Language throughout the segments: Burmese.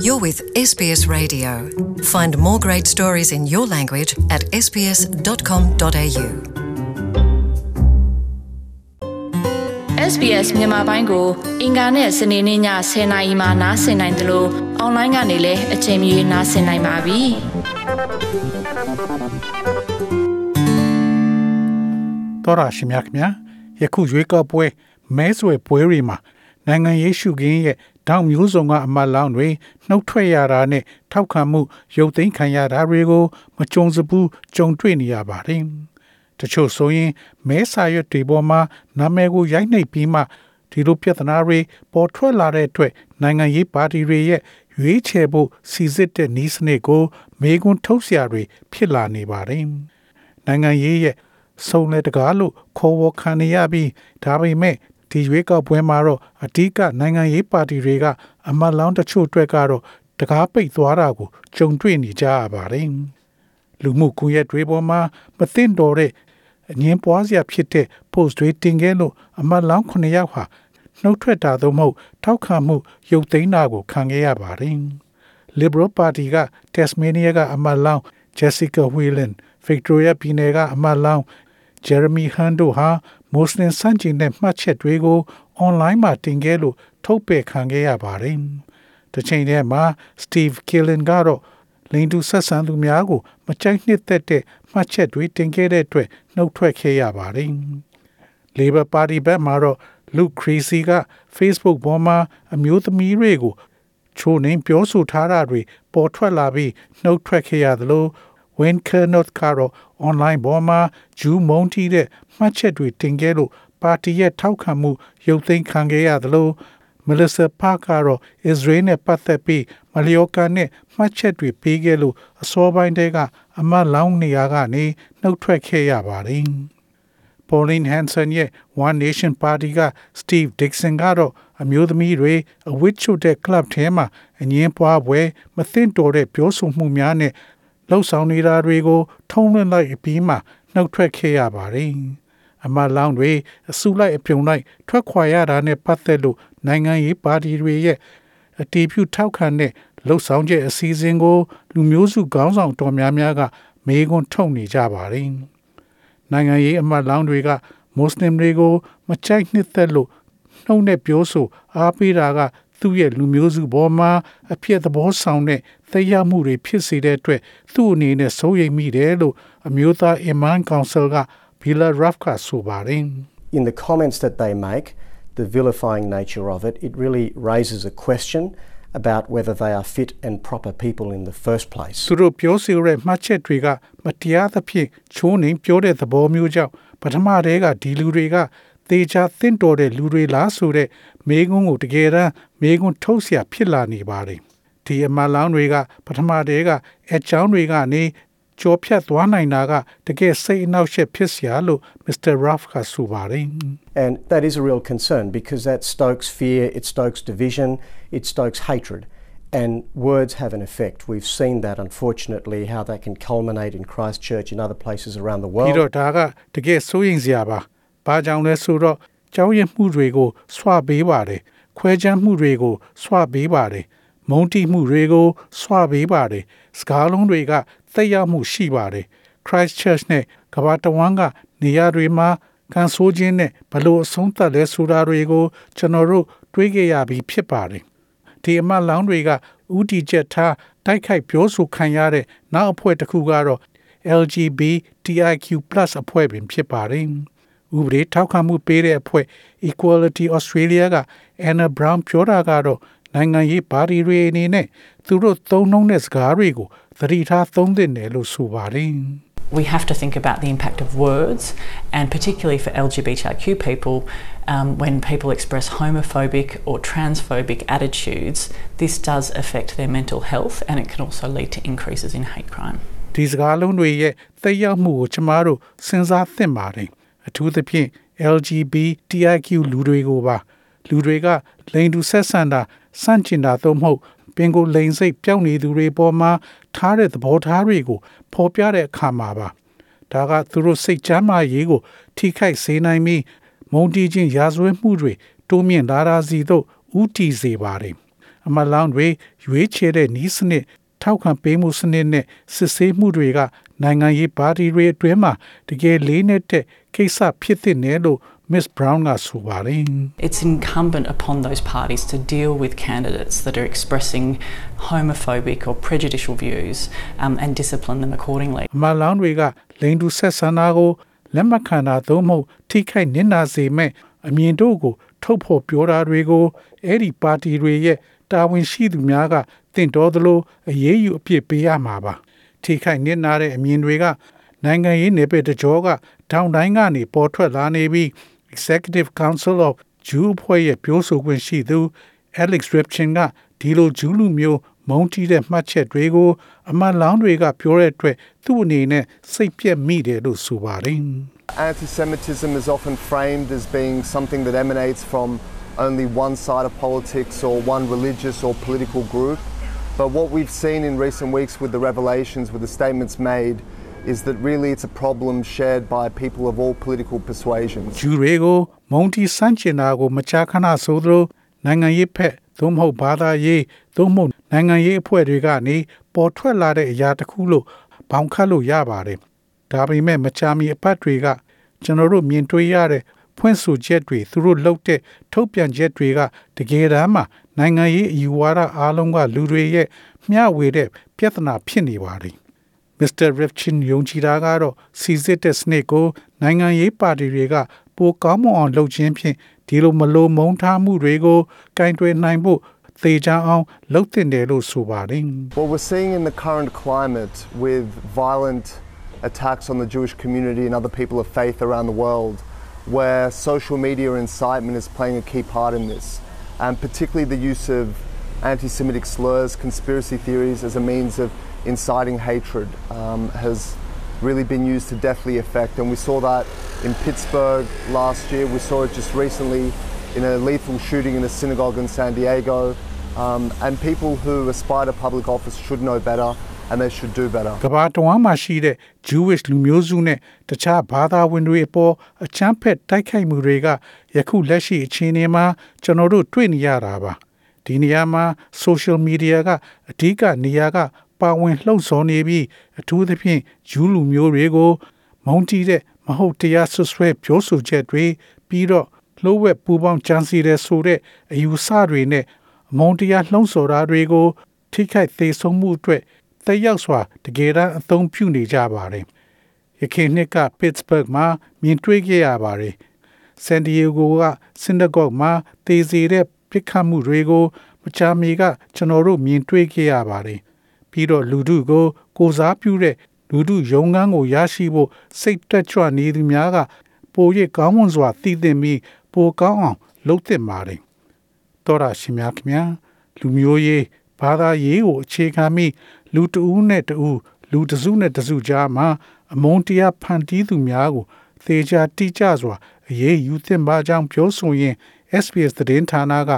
You're with SBS Radio. Find more great stories in your language at sbs.com.au. SBS မြန်မာပိုင်းကိုအင်ကာနဲ့စနေနေ့ည10:00နာရီမှနားဆင်နိုင်တယ်လို့အွန်လိုင်းကနေလည်းအချိန်မီနားဆင်နိုင်ပါပြီ။တော်ရရှိမြခင်ဗျာယခုရွေးကောက်ပွဲမဲဆွယ်ပွဲတွေမှာနိုင်ငံရေးရှုခင်းရဲ့ တောင်မျိုးစုံကအမတ်လောင်းတွေနှုတ်ထွက်ရတာနဲ့ထောက်ခံမှုရုပ်သိမ်းခံရတာတွေကိုမကြုံစဘူးကြုံတွေ့နေရပါတယ်။တချို့ဆိုရင်မဲဆာရွက်တွေပေါ်မှာနာမည်ကိုရိုက်နှိပ်ပြီးမှဒီလိုပြဿနာတွေပေါ်ထွက်လာတဲ့အတွက်နိုင်ငံရေးပါတီတွေရဲ့ရွေးချယ်ဖို့စီစစ်တဲ့နည်းစနစ်ကိုမေကွန်းထုတ်စရာတွေဖြစ်လာနေပါတယ်။နိုင်ငံရေးရဲ့ဆုံးလက်တကားလို့ခေါ်ဝေါ်ခံရပြီးဒါပေမဲ့ ဒီရွေးကောက်ပွဲမှာတော့အဓိကနိုင်ငံရေးပါတီတွေကအမတ်လောင်းတချို့အတွက်ကတော့တကားပိတ်သွားတာကိုကြုံတွေ့နေကြရပါတယ်။လူမှုကွန်ရက်တွေပေါ်မှာမသိတော်တဲ့အငင်းပွားစရာဖြစ်တဲ့ post တွေတင်ခဲ့လို့အမတ်လောင်း9ယောက်ဟာနှုတ်ထွက်တာသို့မဟုတ်ထောက်ခံမှုရုပ်သိမ်းတာကိုခံခဲ့ရပါတယ်။ Liberal Party က Tasmania ကအမတ်လောင်း Jessica Whelan Victoria ပြည်နယ်ကအမတ်လောင်း Jeremy Hunt တို့ဟာမွတ်စလင်စန့်ကျင်တဲ့မှတ်ချက်တွေကိုအွန်လိုင်းမှာတင်ခဲ့လို့ထုတ်ပယ်ခံခဲ့ရပါတယ်။တစ်ချိန်တည်းမှာ Steve Killen ကတော့လိန်တူဆက်ဆံသူများကိုမကြိုက်နှစ်သက်တဲ့မှတ်ချက်တွေတင်ခဲ့တဲ့အတွက်နှုတ်ထွက်ခဲ့ရပါတယ်။ Labor Party ဘက်မှာတော့ Luke Creasy က Facebook ပေါ်မှာအမျိုးသမီးတွေကိုချိုးနှိမ်ပြောဆိုထားတာတွေပေါ်ထွက်လာပြီးနှုတ်ထွက်ခဲ့ရသလို Wayne Kernot ကတော့ online ပေါ်မှာဂျူးမုန်းတီးတဲ့မှတ်ချက်တွေတင်ခဲ့လို့ပါတီရဲ့ထောက်ခံမှုရုပ်သိမ်းခံခဲ့ရသလို Melissa Park ကတော့ Israel နဲ့ပတ်သက်ပြီးမလျော်ကန်နဲ့မှတ်ချက်တွေပေးခဲ့လို့အစောပိုင်းတည်းကအမတ်လောင်းနေရာကနေနှုတ်ထွက်ခဲ့ရပါတယ်။ Pauline Hanson ရဲ့ One Nation Party က Steve Dixon ကတော့အမျိုးသမီးတွေအဝစ်ချွတ်တဲ့ club ထဲမှာအငင်းပွားပွဲမသင့်တော်တဲ့ပြောဆိုမှုများနဲ့ လှုပ်ဆောင်နေတာတွေကို ထုံးလွှင့်လိုက်ပြီးမှနှုတ်ထွက်ခဲ့ရပါတယ်။အမလောင်းတွေအစုလိုက်အပြုံလိုက်ထွက်ခွာရတာနဲ့ပတ်သက်လို့နိုင်ငံရေးပါတီတွေရဲ့အတီးပြုထောက်ခံတဲ့လှုပ်ဆောင်ချက်အစည်းအဝေးကို လူမျိုးစုခေါင်းဆောင်တော်များများကမေးခွန်းထုတ်နေကြပါတယ်။နိုင်ငံရေးအမတ်လောင်းတွေကမွတ်စလင်တွေကိုမချိုက်နှစ်သက်လို့နှုတ်နဲ့ပြောဆိုအားပေးတာကသူ့ရဲ့လူမျိုးစုပေါ်မှာအဖြစ်သဘောဆောင်တဲ့ သိရမှုတွေဖြစ်စေတဲ့အတွက်သူ့အနေနဲ့စိုးရိမ်မိတယ်လို့အမျိုးသားအမန်ကောင်ဆယ်က Villa Ruff ကဆိုပါတယ် In the comments that they make the vilifying nature of it it really raises a question about whether they are fit and proper people in the first place သူတို့ပြောဆိုတဲ့မှတ်ချက်တွေကမတရားသဖြင့်ချိုးနှိမ်ပြောတဲ့သဘောမျိုးကြောင့်ပထမတည်းကဒီလူတွေကသေချာသင့်တော်တဲ့လူတွေလားဆိုတဲ့မေးခွန်းကိုတကယ်တမ်းမေးခွန်းထုတ်เสียဖြစ်လာနေပါတယ် Mr. Ruff ကဆိုပါတယ် And that is a real concern because that stokes fear, it stokes division, it stokes hatred. And words have an effect. We've seen that, unfortunately, how that can culminate in Christchurch and other places around the world. ဒီတော့ဒါကတကယ်စိုးရိမ်စရာပါ။ဘာကြောင့်လဲဆိုတော့ကြောင်းရမှုတွေကိုဆွပေးပါတယ်။ခွဲခြားမှုတွေကိုဆွပေးပါတယ်။ မုန်းတိမှုတွေကိုဆွပေးပါတယ်။စကားလုံးတွေကသက်ရောက်မှုရှိပါတယ်။ Christchurch နဲ့ကမ္ဘာတဝန်းကနေရာတွေမှာကန်ဆိုးခြင်းနဲ့ဘလို့အဆုံးသတ်လဲဆိုတာတွေကို ကျွန်တော်တို့တွေးကြရပြီးဖြစ်ပါတယ်။ဒီအမလောင်းတွေကဥတီချက်ထားတိုက်ခိုက်ပြောဆိုခံရတဲ့နောက်အဖွဲ့တစ်ခုကတော့ LGBTIQ+ အဖွဲ့ပင်ဖြစ်ပါတယ်။ဥပဒေထောက်ခံမှုပေးတဲ့အဖွဲ့ Equality Australia က Anna Brown ပြောတာကတော့ နိုင်ငံရေးပါတီတွေအနေနဲ့သူတို့သုံးနှုန်းတဲ့စကားတွေကိုသတိထားသုံးသင့်တယ်လို့ဆိုပါတယ် we have to think about the impact of words, and particularly for LGBTIQ people, um, when people express homophobic or transphobic attitudes, this does affect their mental health and it can also lead to increases in hate crime. ဒီစကားလုံးတွေရဲ့သက်ရောက်မှုကိုကျမတို့စဉ်းစားသင့်ပါတယ်အထူးသဖြင့် LGBTIQ လူတွေကိုပါလူတွေကလိင်တူဆက်ဆံတာ စန့်ကျင်တာသို့မဟုတ်ပင်ကိုလိန်စိတ်ပြောင်းနေသူတွေပေါ်မှာထားတဲ့သဘောထားတွေကိုဖော်ပြတဲ့အခါမှာပါဒါကသူတို့စိတ်ချမ်းသာရေးကို ထိခိုက်စေနိုင်ပြီးမုံတီးခြင်းရာဇဝဲမှုတွေတိုးမြင့်လာတာစီသို့ဥတီစေပါတယ်အမလောင်းတွေရွေးချယ်တဲ့နီးစနစ်ထောက်ခံပေးမှုစနစ်နဲ့စစ်ဆေးမှုတွေက နိုင်ငံရေးပါတီတွေအတွင်းမှာတကယ်လေးနဲ့တဲ့ကိစ္စဖြစ်တဲ့နယ်လို့ Miss Brown ကဆိုပါတယ် It's incumbent upon those parties to deal with candidates that are expressing homophobic or prejudicial views um, and discipline them accordingly. အမလောင်းတွေကလိန်တူဆက်ဆန္ဒကိုလက်မခံတာသို့မဟုတ်ထိခိုက်နစ်နာစေမဲ့အမြင်တို့ကိုထုတ်ဖော်ပြောတာတွေကိုအဲ့ဒီပါတီတွေရဲ့တာဝန်ရှိသူများကတင့်တော်သလိုအရေးယူအပြစ်ပေးရမှာပါ ထိခိုက်နစ်နာတဲ့အမြင်တွေကနိုင်ငံရေးနယ်ပယ်တကြောကတောင်တိုင်းကနေပေါ်ထွက်လာနေပြီး Executive Council of Jew ဖွဲ့ရဲ့ပြောဆိုခွင့်ရှိသူ Alex Ripchin ကဒီလိုဂျူးလူမျိုးမုန်းတီးတဲ့မှတ်ချက်တွေကို အမတ်လောင်းတွေကပြောတဲ့အတွက်သူ့အနေနဲ့စိတ်ပြက်မိတယ်လို့ဆိုပါတယ် Anti Semitism is often framed as being something that emanates from only one side of politics or one religious or political group. But what we've seen in recent weeks with the revelations, with the statements made, is that really it's a problem shared by people of all political persuasions. ဂျူတွေကိုမုံတီစန့်ကျင်တာကိုမကြာခဏဆိုသလိုနိုင်ငံရေးဖက်သို့မဟုတ်ဘာသာရေးသို့မဟုတ်နိုင်ငံရေးအဖွဲ့တွေကနေပေါ်ထွက်လာတဲ့အရာတစ်ခုလို့ဘောင်ခတ်လို့ရပါတယ်။ဒါပေမဲ့မချာမီအပတ်တွေကကျွန်တော်တို့မြင်တွေ့ရတဲ့ဖွင့်ဆိုချက်တွေသူတို့လုပ်တဲ့ထုတ်ပြန်ချက်တွေကတကယ်တမ်းမှာ နိုင်ငံရေးအယူဝါဒအားလုံးကလူတွေရဲ့မျှဝေတဲ့ပြဿနာဖြစ်နေပါတယ်။ Mr. Rifchin ယုံကြည်တာကတော့စီစစ်တဲ့စနစ်ကိုနိုင်ငံရေးပါတီတွေကပိုကောင်းမွန်အောင်လုပ်ခြင်းဖြင့်ဒီလိုမလိုမုန်းထားမှုတွေကိုကင်တွယ်နိုင်ဖို့သေချာအောင်လုပ်တင်တယ်လို့ဆိုပါတယ် What we're seeing in the current climate with violent attacks on the Jewish community and other people of faith around the world, where social media incitement is playing a key part in this, and particularly the use of anti Semitic slurs, conspiracy theories as a means of inciting hatred, um, has really been used to deathly effect. And we saw that in Pittsburgh last year, we saw it just recently in a lethal shooting in a synagogue in San Diego. Um, and people who aspire to public office should know better and they should do better. ကဘာတဝမ်းမှာရှိတဲ့ Jewish လူမျိုးစုနဲ့တခြားဘာသာဝင်တွေအပေါ်အချမ်းဖက်တိုက်ခိုက်မှုတွေကယခုလက်ရှိအခြေအနေမှာကျွန်တော်တို့တွေ့နေရတာပါဒီနေရာမှာ social media ကအဓိကနေရာက ပါဝင်လှုပ်ဆော်နေပြီးအထူးသဖြင့်ဂျူးလူမျိုးတွေကို မုန်းတီးတဲ့မဟုတ်တရားဆွဆွဲပြောဆိုချက်တွေပြီးတော့လှုပ်ဝက်ပူပေါင်းကြံစီတဲ့ဆိုတဲ့အယူဆတွေနဲ့အမုန်းတရားလှုံ့ဆော်တာတွေကို ထိခိုက်သေဆုံးမှုအတွက် သက်ရောက်စွာတကယ်တမ်းအသုံးပြုနေကြပါတယ်။ယခင်နှစ်က Pittsburgh မှာမြင်တွေ့ခဲ့ရပါတယ်။ San Diego က synagogue မှာတေးစီတဲ့ပြစ်ခတ်မှုတွေကိုမချာမီကကျွန်တော်တို့မြင်တွေ့ခဲ့ရပါတယ်။ပြီးတော့လူထုကို ကိုစားပြုတဲ့လူထုယုံငန်းကိုရရှိဖို့စိတ်တက်ကြွနေသူများကပိုရိပ်ကောင်းမွန်စွာတည်တင်ပြီးပိုကောင်းအောင်လုပ်သင့်ပါတယ်။တော်ရရှိမြခင်ဗျာလူမျိုးရေးဘာသာရေးကိုအခြေခံပြီး လူတဦးနဲ့တဦးလူတစုနဲ့တစုကြားမှာအမုန်းတရားဖန်တီးသူများကိုသေချာတိကျစွာအရေးယူသင့်ပါကြောင်းပြောဆိုရင် SBS သတင်းဌာနက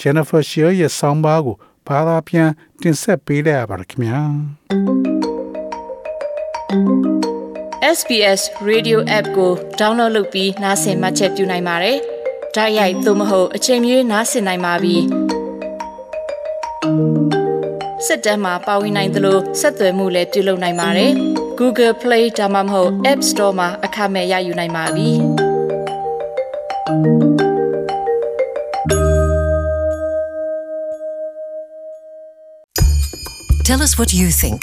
Jennifer Shear ရဲ့ဆောင်းပါးကိုဘာသာပြန်တင်ဆက်ပေးလိုက်ရပါတယ်ခင်ဗျာ SBS Radio App ကို download လုပ်ပြီးနားဆင်မှတ်ချက်ပြုနိုင်ပါတယ်။ဒါရိုက်သို့မဟုတ်အချိန်မီနားဆင်နိုင်ပါပြီ။ စစ်တမ်းမှာပါဝင်နိုင်သလိုဆက်သွယ်မှုလည်းပြုလုပ်နိုင်ပါတယ်။ Google Play ဒါမှမဟုတ် App Store မှာအခမဲ့ရယူနိုင်ပါပြီ။ Tell us what you think.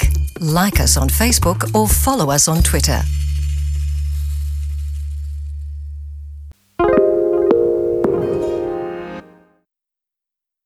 Like us on Facebook or follow us on Twitter.